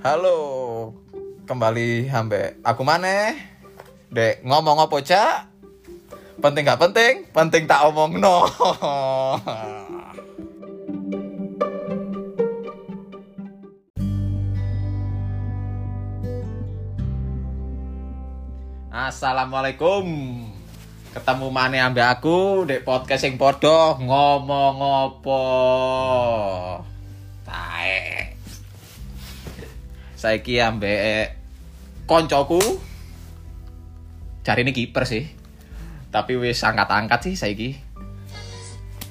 Halo, kembali hambe aku mana? Dek ngomong apa cak? Penting gak penting? Penting tak omong no. Assalamualaikum. Ketemu mana ambe aku dek podcast yang podo ngomong apa? Saiki ambek koncoku. Cari ini kiper sih. Tapi wis angkat-angkat sih saiki.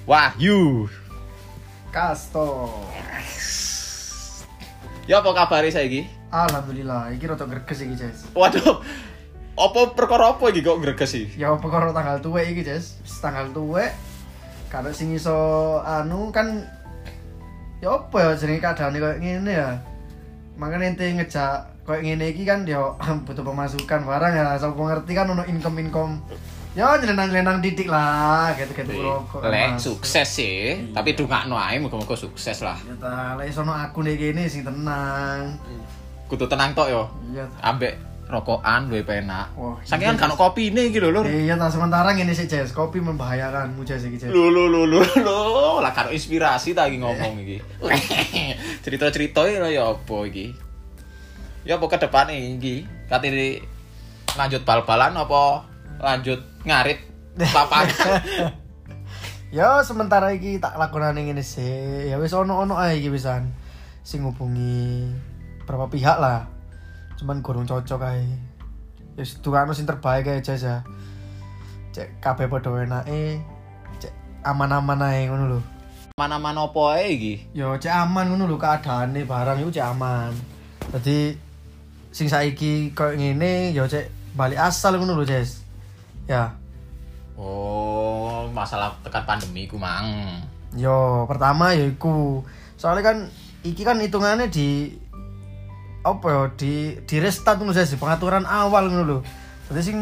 Wahyu. Kasto. Ya apa kabari saiki? Alhamdulillah, iki rada greges iki, Jes. Waduh. Apa perkara apa iki kok greges sih? Ya perkara tanggal tuwek iki. Wis tanggal tuwek. Kalau sing iso anu kan ya apa ya jenenge keadaane koyo ngene ya. Makanya ente ngejak koyo ngene iki kan ya butuh pemasukan barang ya. Sapa ngerti kan ono income-income. Ya nyelenang-nyelenang didik lah, gitu-gitu rokok. Lek sukses sih, Iya. tapi dongakno ae muga-muga sukses lah. Ya ta, lek iso ono aku nih kene sing tenang. Kudu tenang tok yo. Iya. Ambek rokokan luwih penak. Wah, Saking kan iya, kan kopi ini gitu lho. Iya, tak sementara ngene sih, Jes. Kopi membahayakanmu, Jes iki, Jes. Lu lu lu lu lu lah karo inspirasi ta iki ngomong iki. Cerita-cerita ya ya apa iki? Ya apa ke depan iki? Katene lanjut bal-balan apa lanjut ngarit lapangan? Ya sementara iki tak lakonane ngene sih. Ya wis ono-ono ae iki wisan. Sing ngubungi berapa pihak lah. Cuman kurang cocok ae. Ya tukano sing terbaik ae Jas ya. Cek kabeh padha enake. Cek aman-aman ae ngono lho. Mana-mana apa ae iki? Ya cek aman ngono lho keadaane barang iku cek aman. Dadi sing saiki koyo ngene ya cek balik asal ngono lho, Jas. Ya. Oh, masalah tekan pandemi ku mang. Yo, pertama ya iku. Soalnya kan iki kan hitungannya di apa ya di di restart ngono sih pengaturan awal ngono lho. Dadi sing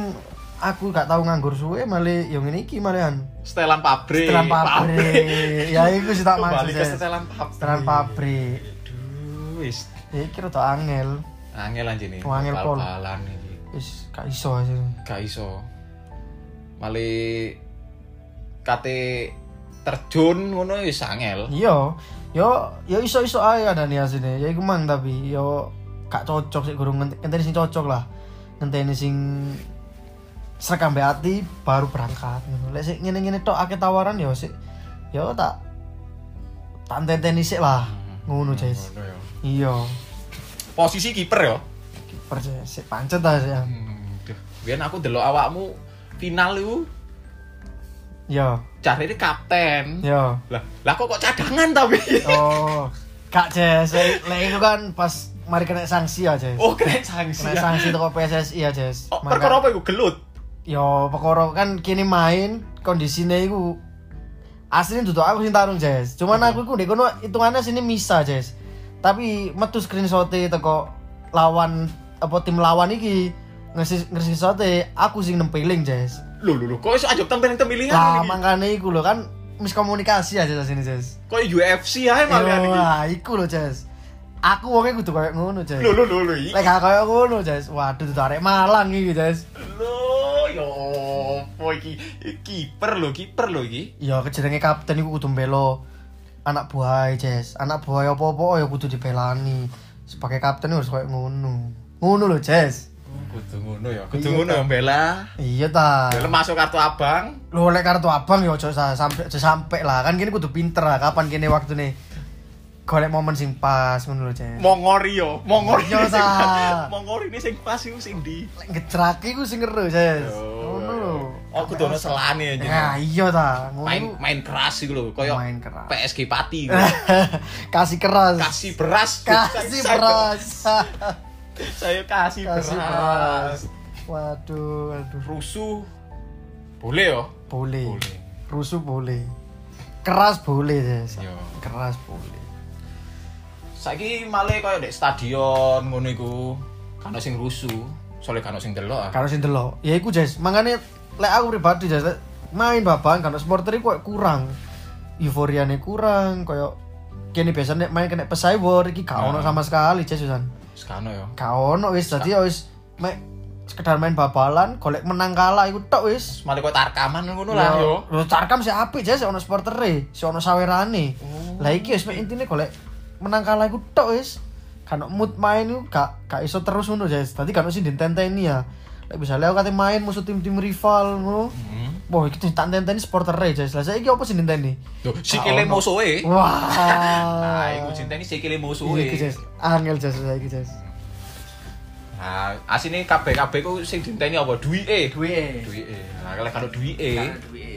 aku gak tahu nganggur suwe malah yang ini iki malahan. Setelan pabrik. Setelan pabrik. ya iku sih tak maksud. ke Ses. setelan pabrik. Setelan pabrik. Aduh, wis Ya iki rada angel. angel anjene. Oh, angel pol. Bal-balan iki. Wis gak iso aja. gak iso mali kate terjun ngono wis angel Iya. Yo yo iso-iso ae kadane asine. Ya iku mang tapi yo gak cocok sih gurung ngent- ngenteni sing cocok lah. Ngenteni sing serek ambek ati baru berangkat ngono. Lek sik ngene-ngene tok akeh tawaran yo sik yo tak tak tenteni sik lah. Ngono, Jes. Ngono ya. Iya. posisi kiper ya Kiper sik pancet ta sik. hmm, duh biyen aku delok awakmu final iku Yo, cari ini kapten yo. lah lah kok kok cadangan tapi Oh, Kak Jes, lek lek itu kan pas mari kena sanksi ya, Jes. oh kena sanksi Kena ya. sanksi toko PSSI ya, Jes. oh, perkara apa iku gelut Yo, perkara kan kini main kondisinya iku aslinya duduk aku sing tarung, Jes. Cuman aku iku ndek kono hitungannya sini misa, Jes. Tapi metu screenshot teko lawan apa tim lawan iki ngersi screenshot aku sing nempeling, Jes. lho lho lho kok iso ajok tampil pemilihan Lah makane iku lho kan miskomunikasi aja sini, Jes. kok UFC ae malah iki Wah, iku lho, Jes. Aku wonge kudu koyo ngono, lho lho lho lho iki Lek gak koyo ngono, Jes. Waduh, arek Malang iki, Jes. lho yo apa iki kiper lho kiper lho iki Ya kejenenge kapten iku kudu mbelo anak buah Jes. Anak buah apa-apa ya kudu dibelani. Sebagai kapten harus koyo ngono. Ngono lho, Jes. kudu ngono ya kudu Iya, ngono ya ta. bela Iya ta. Dalam masuk kartu abang Lho lek kartu abang ya aja sa- sampe aja sampe lah. Kan kene kudu pinter lah kapan kene waktune. Golek momen sing pas ngono lho, Jes. mongori yo mongori Iya, sing- ta. mongori ini sing pas iku sing di Lek ngejrake ku sing ngeru, Jes. Ngono lho. oh kudu ono selane aja Ya iya ta. Main main keras iku lho koyo main keras. PSG Pati Kasih keras. kasih beras Kasih Saya- beras. saya kasih, Kasih beras beras. Waduh, waduh. rusuh boleh yo Boleh. boleh Rusuh boleh. Keras boleh. Yo. Keras boleh. Saiki malah koyo dek stadion ngono iku kan sing rusuh soalnya kan sing delok ah. Kalau sing delok, ya iku, Jes. Mangane lek aku pribadi, lek main babang kan supporter iku kurang. Euforiane kurang, koyo kene biasanya main kena pesai war iki gak ono Ah. sama sekali, Jes, Susan. Sekano ya. Gak ono wis dadi ya wis mek sekedar main babalan golek menang kalah iku tok wis. Malah kok tarkaman ngono lah yo. Lho Tarkam sih apik Jas, ono supportere, si ono sawerane. Oh. Lah iki wis mek intine golek menang kalah iku tok wis. Kan mood main iku gak gak iso terus ngono Jas. Dadi kan sing ditenteni ya. Lek misalnya aku kate main musuh tim-tim rival ngono. Hmm. Wah, iki tak tenteni supportere Jas. Lah saiki apa sing nenteni? Loh, sikile musuhe. Wah. Nah, iku cinteni sikile musuhe. Iki Jas. Angel Jas saiki Jas. Nah, asine kabeh-kabeh ku sing dinteni apa? Duwike. Duwe. Duwike. Nah, kalau kalau duwike, duwe.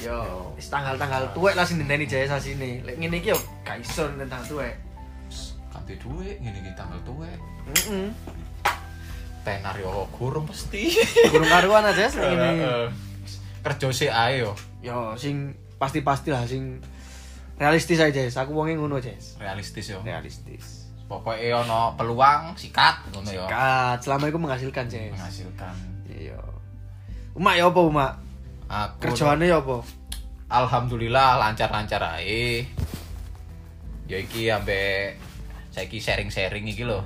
Yo, wis tanggal-tanggal tuwek lah sing nenteni Jas asine. Lek ngene iki yo gak iso tentang tuwek. kanthi duwik ngene iki tanggal tuwek. Heeh. Tenar yo gurung mesti. Kurang karuan aja sih ini. Heeh. Kerja sik ae yo. Yo sing pasti-pasti lah sing realistis aja, Jess. Aku wonge ngono, Jess. Realistis yo. Realistis. Pokoknya ono peluang sikat ngono yo. Kat, selama itu menghasilkan, Jess. Menghasilkan. Iya. Umak ya apa, Umak? Aku Kerjaannya ya apa? Alhamdulillah lancar-lancar ae. Ya iki ambe saiki sharing-sharing iki lho.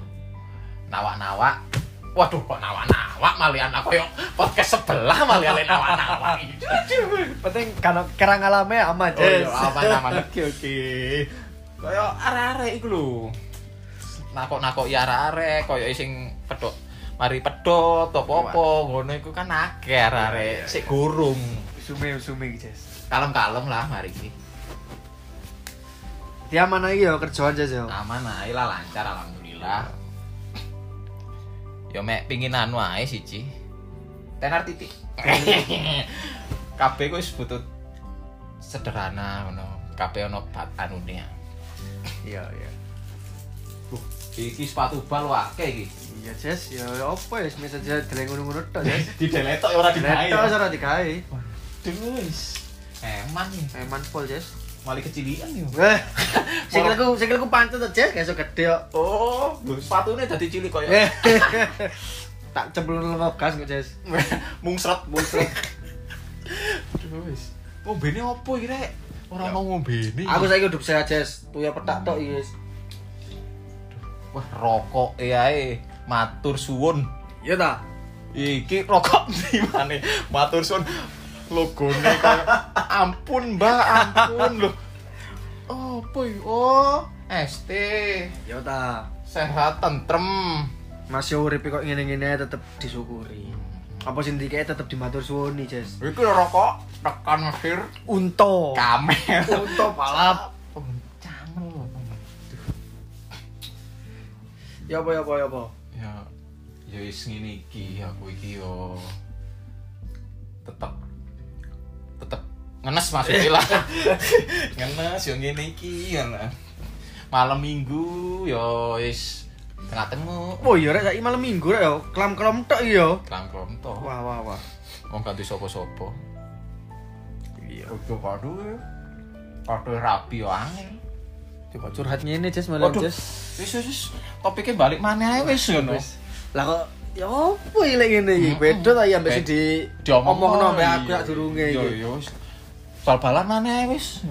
Nawak-nawak. Waduh kok nawak-nawak malian aku yo podcast sebelah malian nawak-nawak. Penting kan kerang alame aman, Oh Jess. iya, aman-aman. Oke oke. Kaya arek-arek iku lho. Nakok-nakok ya arek-arek kaya sing pedok mari pedot apa-apa ngono iku kan akeh arek-arek sik gurung. Usume usume iki, Jess. Kalem-kalem lah mari iki. Dia mana iki ya kerjaan, Jess ya? Aman ae lah lancar alhamdulillah. Yo mek pingin anu ae siji. Tenar titik. Kabeh ku wis butuh sederhana ngono. Kabeh ono bat anune. Iya, iya. Uh, iki sepatu bal akeh iki. Iya, Jess. Ya apa ya, misal aja deleng ngono-ngono tok, Jess. Di deletok ya ora digawe. Letok ora digawe. Terus. Eman nih. Eman pol, Jess. Mali kecilian yo. Wah, sikilku sikilku pancet to, Jess, gak iso gede kok. Oh, sepatune dadi cilik koyo tak cemplung ngegas kok, Jess. mungsret mungsret. Terus. Ngombene opo iki rek? Ora mau ngombene. Aku saiki hidup sehat, Jess. Tuya petak tok iki, Jess. Wah, rokok e ae. Matur suwun. Iya ta? Iki rokok di mana? Matur suwun. Logone kaya ampun, Mbak, ampun lho. Oh, apa iki? Oh, ST. Iya ta. Sehat tentrem. Masih urip kok ngene-ngene tetep disyukuri. Apa sing dikek tetep dimatur suwuni, Jess. Iki lho rokok tekan Mesir Unto. kamel. Unto balap. Oh. Ya apa ya apa ya apa. Ya ya wis ngene iki aku iki yo tetep tetep ngenes maksudnya lah. ngenes yo ngene iki ya lah. Malam Minggu yo wis tengah tengah Oh iya rek saiki malam Minggu rek yo. Klam-klam tok yo. Klangklom to. Wah wah wah. Wong ganti sapa-sapa. Iya. Ojo padu. Padu rapi yo angel. Coba curhat ngene, Jess, malam Waduh. Jess. Wis wis wis. Topiknya balik mana ae wis ngono. Lah kok ya apa iki lek ngene iki? Beda ta ya sing di omongno ambek aku sak durunge Yo iki. yo wis. Bal-balan mana ae wis.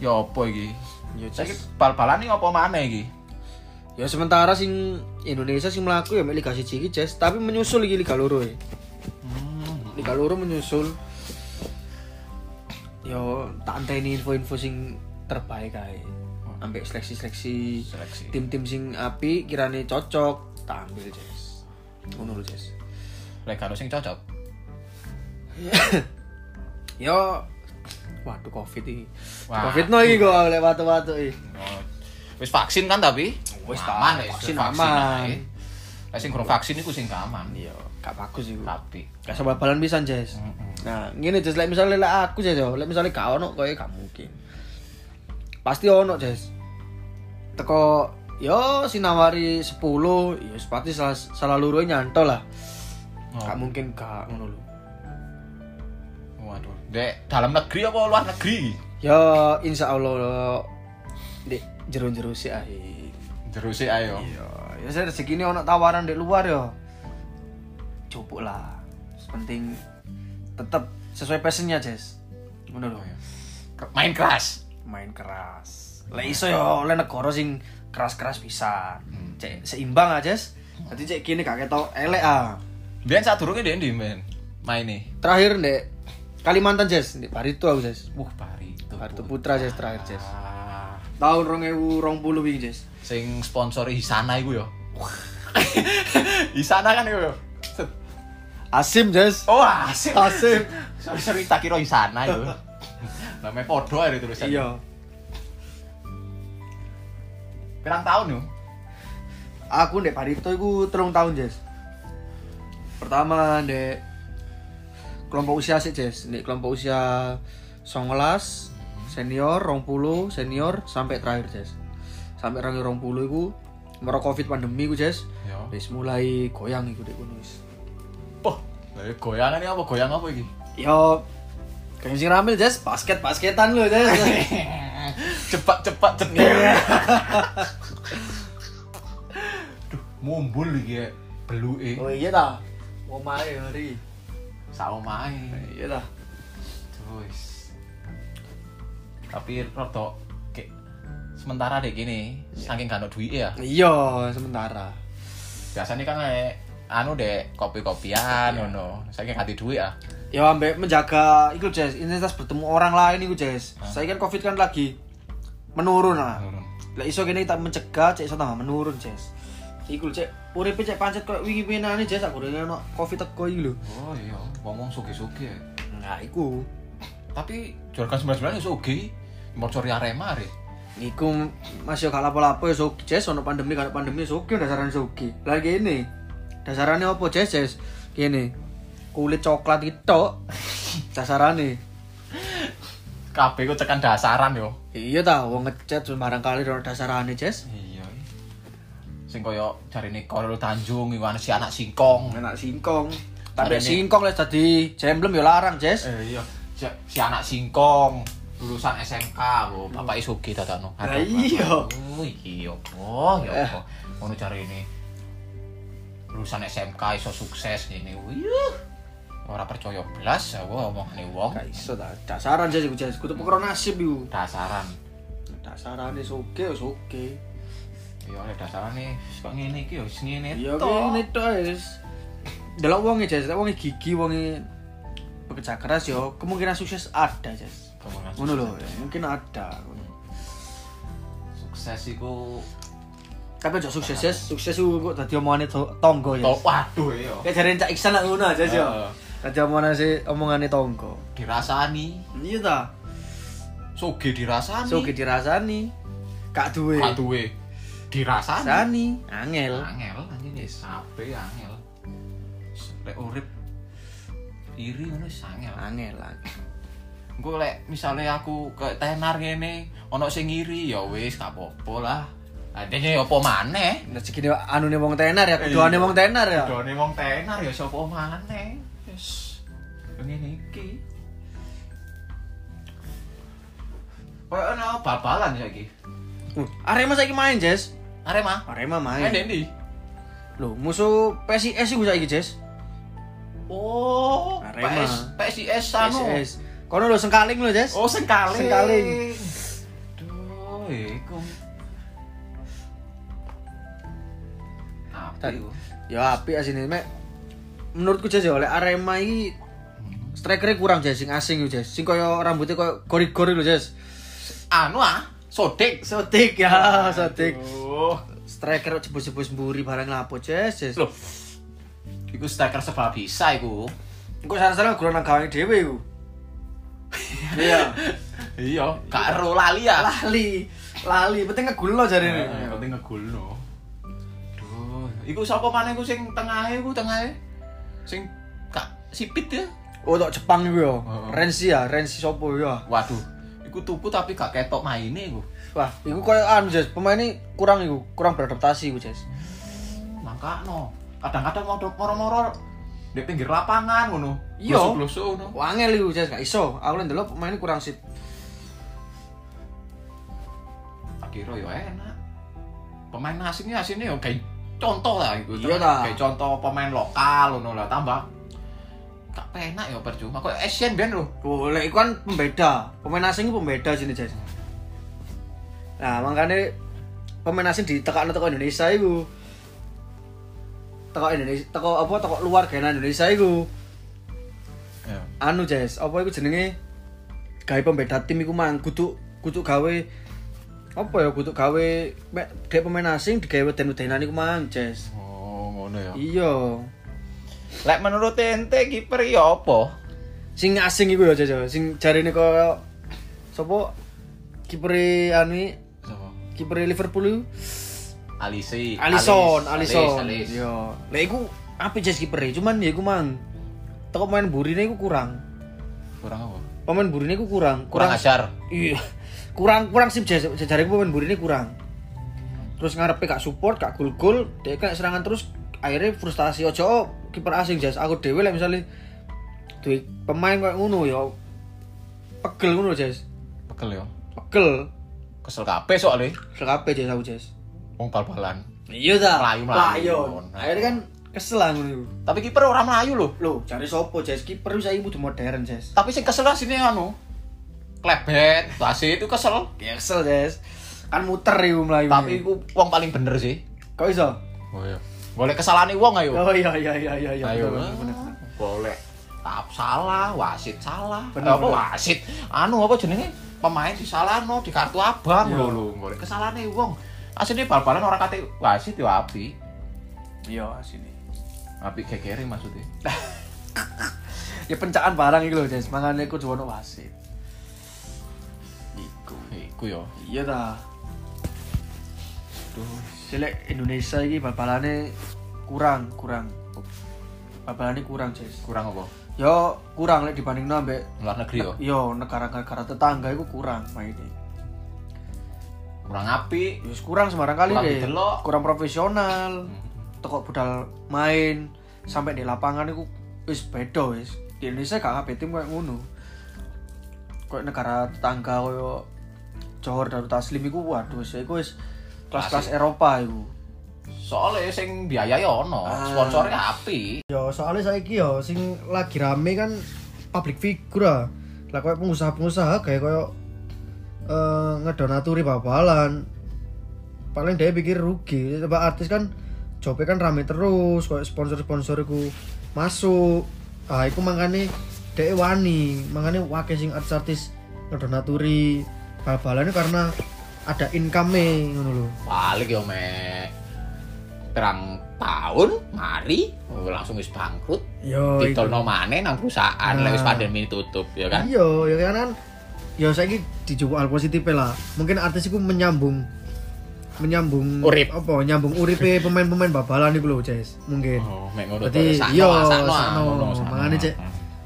Ya apa iki? Ya Saiki bal-balan iki apa mana iki? Ya sementara sing Indonesia sing mlaku ya Liga 1 iki, Jess, tapi menyusul iki Liga Loro ya. Liga Loro menyusul. Yo tak anteni info-info sing terbaik ae. Ambek seleksi-seleksi Seleksi. tim-tim sing api kirane cocok tak ambil, Jess. Ngono lho, Jess. Lek karo sing cocok. Yo waduh Covid iki. Covid no iki kok lek watu-watu iki. Oh, Wis vaksin kan tapi? Wis aman vaksin aman. Lah sing kurang vaksin iku sing aman. Iya, gak bagus iku. Tapi Gak sama balan pisan, Jess. Mm-mm. Nah, ngene Jess, lek misale lek aku Jess yo, lek misale gak ono gak mungkin. Pasti ono, Jess. Teko yo sinawari 10, yo sepati salah salah loro nyantol lah. Oh. Gak mungkin gak ngono lho. Waduh, Dek, dalam negeri apa luar negeri? Yo insya Allah di jero-jero sih ae. Jero sih ayo. Iya, ya saya rezeki ini ono tawaran di luar yo. Cukup lah. Penting tetap sesuai passionnya, Jess. Ngono lho. Main keras. Main keras. Lah iso yo oleh negara sing keras-keras bisa. Hmm. Cek seimbang aja. Jadi cek kini gak ketok elek ah. Biyen sadurunge ndek ndi men maine. Terakhir ndek Kalimantan Jess, ndek Barito aku Jess. Wah, Barito. Barito Putra Jess terakhir Jess. Ah, Tahun 2020 iki Jess. sing sponsori Hisana iku yo. Hisana kan iku yo. Asim Jess. Oh, asik. Asim. Sorry, sorry, tak kira Hisana iku. Namanya podo aja tulisan. Iya. Pirang tahun yo? Aku ndek Barito iku telung tahun Jess. Pertama ndek kelompok usia sih Jess, ndek kelompok usia 19 senior, 20 senior sampai terakhir Jess. Sampai rangi 20 iku mero Covid pandemi iku Jess. Yo. Wis mulai goyang iku dek kono wis. Oh, lha goyangan apa? Goyang apa iki? Yo kayak sing rame Jess, basket-basketan lho Jess. Cepat-cepat cepat. Duh, mumbul iki ya. Beluke. oh iya ta. Omahe hari. Sak omahe. Iya ta. Terus. Tapi rada kayak sementara deh gini, saking gak ono duit ya. Iya, sementara. Biasanya kan kayak anu deh kopi-kopian ngono. Saking ada duit ya. Ya ambek menjaga iku Jess, intensitas bertemu orang lain iku Jess. Ah. Saya kan Covid kan lagi menurun lah. Lah iso kene kita mencegah cek iso tambah menurun Jess. Iku cek uripe cek pancet koyo wingi winane Jess aku rene ono Covid teko iki lho. Oh iya, ngomong suge-suge. Nah, iku. Tapi Juragan 99 ya suge. Mau cari Arema re. Iku masih gak lapo-lapo ya sogi Jess ono pandemi kalau pandemi sogi dasaran sogi. Lah kene dasarane opo Jess Jess? Kene kulit coklat itu dasarane. Kabeh ku tekan dasaran yo. Iya ta, wong ngecat sembarang kali ono dasarane Jess. Iya. Sing koyo jarine Korel Tanjung iku ana si anak singkong. Enak singkong. Tapi singkong les tadi jemblem ya larang, Jess. Eh iya. Si, si anak singkong lulusan SMK, oh, bapak Isugi dadakno. Lah iya. Oh iki yo. Oh ya apa. Ngono jarine. Lulusan SMK iso sukses ngene. Wih. Ora percaya blas aku omongane wong. Gak iso ta. Dasaran iku Jess. Kudu perkara nasib iku. Dasaran. Dasarane soge ya soge. Ya oleh dasarane kok ngene iki yo wis ngene Iya tok. kene tok Jess. Delok wonge Jess, delok wonge gigi wonge bekerja keras yo kemungkinan sukses ada. Kemungkinan Ngono lho, mungkin ada. Sukses iku Tapi aja sukses Jess, sukses iku kok dadi omongane to- tonggo ya. to waduh ya. Kayak jare Cak Iksan nak ngono aja yo. Heeh. Dadi omongane si omongane tonggo. Dirasani, Iya ta. soge dirasani. Soge dirasani. Kak duwe. Gak duwe. Dirasani. Sani, angel. Angel anjing wis ape angel. Lek urip iri ngono wis angel. Angel lagi. Engko lek misale aku ke tenar ngene, ana sing iri ya wis gak apa-apa lah. Adene apa maneh? Ne anune wong tenar ya, keduane wong tenar ya. Done wong tenar ya sapa maneh. Wis ngene iki. Kayak ana bal-balan saiki. Uh, Arema saiki main, Jess. Arema. Arema Main main. ndi? Loh, musuh PSIS iku saiki, Jess. Oh, Arema. PS, PSIS anu. PSIS. Kono lho sengkaling lho, Jess. Oh, sengkaling. Sengkaling. Duh, iku. Apa Tadi- iku? Ya apik asine, Mek. Menurutku ya oleh Arema iki strikernya kurang Jess, sing asing yo. Sing koyo rambutnya koyo gori-gori lho, Jess. Anu ah, sodik. Sotik ya, sotik. Aduh. Striker jebus-jebus mburi barang lapo, Jess. Loh. Iku striker sebab bisa iku. Engko salah-salah guru nang gawe dhewe iku. Iya. Iya, gak ero lali ya. Lali. Lali, penting ngegulno. Eh, penting ngegulno. Duh, iku sapa maneh iku sing tengahe iku tengahe? Sing gak sipit ya. Oh, tok Jepang iku ya. Renzi ya, Renzi sopo ya. Waduh, iku tuku tapi gak ketok maine iku. Wah, iku koyo anu, Jess. Pemain ini kurang iku, kurang beradaptasi iku, Jess. Mangkano. Kadang-kadang mau moro-moro di pinggir lapangan ngono. Iya. Blusuk-blusuk ngono. Wangel iku, Jess, gak iso. Aku lek ndelok pemain ini kurang. Tak kira ya enak. Pemain asingnya asingnya ya kayak contoh lah iku. Iya ta. Kayak contoh pemain lokal ngono lah tambah. Gak penak ya percuma. Kok Asian ben lho. Oh, lek iku kan pembeda. Pemain asing iku pembeda sini, Jess. Nah, makanya pemain asing ditekakno teko Indonesia iku. Teko Indonesia, teko apa teko luar gena Indonesia iku. Ya. Anu Jes, apa iku jenenge? Gawe pembeda tim iku mang kudu kudu gawe apa ya kudu gawe dhek pemain asing digawe weden-wedenan iku mang Jes. Oh, ngono ya. Iya. Lek menurut ente kiper ya apa? Sing asing iku ya Jes, ya. sing jarine kaya sapa kipere anu kipere Liverpool Alisi. Alisson, Alis, Alisson. Alis, Alis. Yo. Lah iku apik jes kipere, cuman ya iku mang. Teko main burine iku kurang. Kurang apa? Pemain burine iku kurang. Kurang ajar. Iya. Kurang kurang sih jare pemain burine kurang. Terus ngarepe gak support, gak gol-gol, dia kena serangan terus akhirnya frustasi ojo kiper asing jas. Aku dhewe lek misale duwe pemain kayak ngono ya pegel ngono jas. Pegel ya. Pegel. Kesel kabeh soalnya. Sekape jas aku jas. Wong bal-balan. Iya ta. Melayu-melayu. Akhirnya kan kesel lah ngono. Tapi kiper ora melayu loh. Loh, cari sopo Jes? Kiper wis saiki kudu modern, Jes. Tapi sing kesel sini anu. Klebet, wasit itu kesel. Ya kesel, Jes. Kan muter iku mlayu. Tapi iku wong paling bener sih. kok iso? Oh iya. Boleh kesalahan wong ayo. Oh iya iya iya iya iya. Ayo. bener, bener, bener. Boleh. Tap salah, wasit salah. Bener, apa bener. wasit? Anu apa jenenge? Pemain disalahno di kartu abang Iya. lho lho. Boleh kesalahane wong. Asline bal-balan ora kate wasit yo api. Iya, sini. Api gegere maksudnya. Ya pencaan barang iku lho, Jes. Mangane kudu ono wasit. Yo. Iya ta. Duh, selek Indonesia iki bal-balane kurang, kurang. Bal-balane kurang, Jes. Kurang apa? Yo kurang lek dibandingno ambek Luar negeri yo. yo negara-negara tetangga iku kurang mainnya. Kurang api. Yus kurang sembarang kali Kurang deh. Kurang profesional. Toko budal main sampai di lapangan itu wis beda wis. Di Indonesia gak kabeh tim kayak ngono. Kayak negara tetangga koyo Johor Darut Taslim iku waduh wis iku wis kelas-kelas Eropa iku. Soalnya sing biayai ono, Ah. sponsornya api. Yo soalnya saiki yo sing lagi rame kan public figure ah. Lah koyo pengusaha-pengusaha kayak koyo eh ngedonaturi bal-balan. Paling dia pikir rugi, coba artis kan jobe kan rame terus, koyo sponsor-sponsor iku masuk. Ah iku mangane dhek wani, mangane wakil sing artis-artis ngedonaturi bal-balan karena ada income ngono lho. Balik yo me perang tahun, mari oh, langsung wis bangkrut. Yo. Ditolno maneh nang perusahaan, Nah. lek wis pandemi tutup ya kan. Iya, ya kan kan. Ya saiki dijupuk hal positif lah. Mungkin artis iku menyambung menyambung Urip. apa nyambung uripe pemain-pemain babalan iku lho, Jes. Mungkin. Oh, mek ngono to. Sakno, iya, sakno. Mangane, Cek.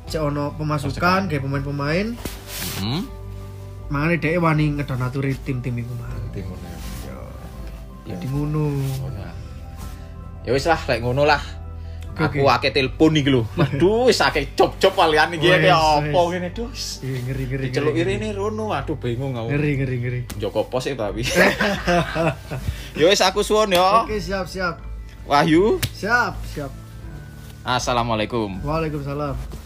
Cek ono pemasukan kayak pemain-pemain, Hmm. Mangane dhek wani ngedonaturi tim-tim iku mah. Timur ya. Iya. Jadi ngono. Ngono lah. Ya wis lah, lek ngono lah. Aku akeh telepon iki lho. Waduh, wis akeh job-job kalian iki ya apa wes. ngene duh. Iya, ngeri ngeri. Diceluk ngeri, ini rono, waduh bingung aku. Ngeri ngeri ngeri. Joko pos ya tapi. ya wis aku suwun ya. Oke, siap siap. Wahyu. Siap siap. Assalamualaikum. Waalaikumsalam.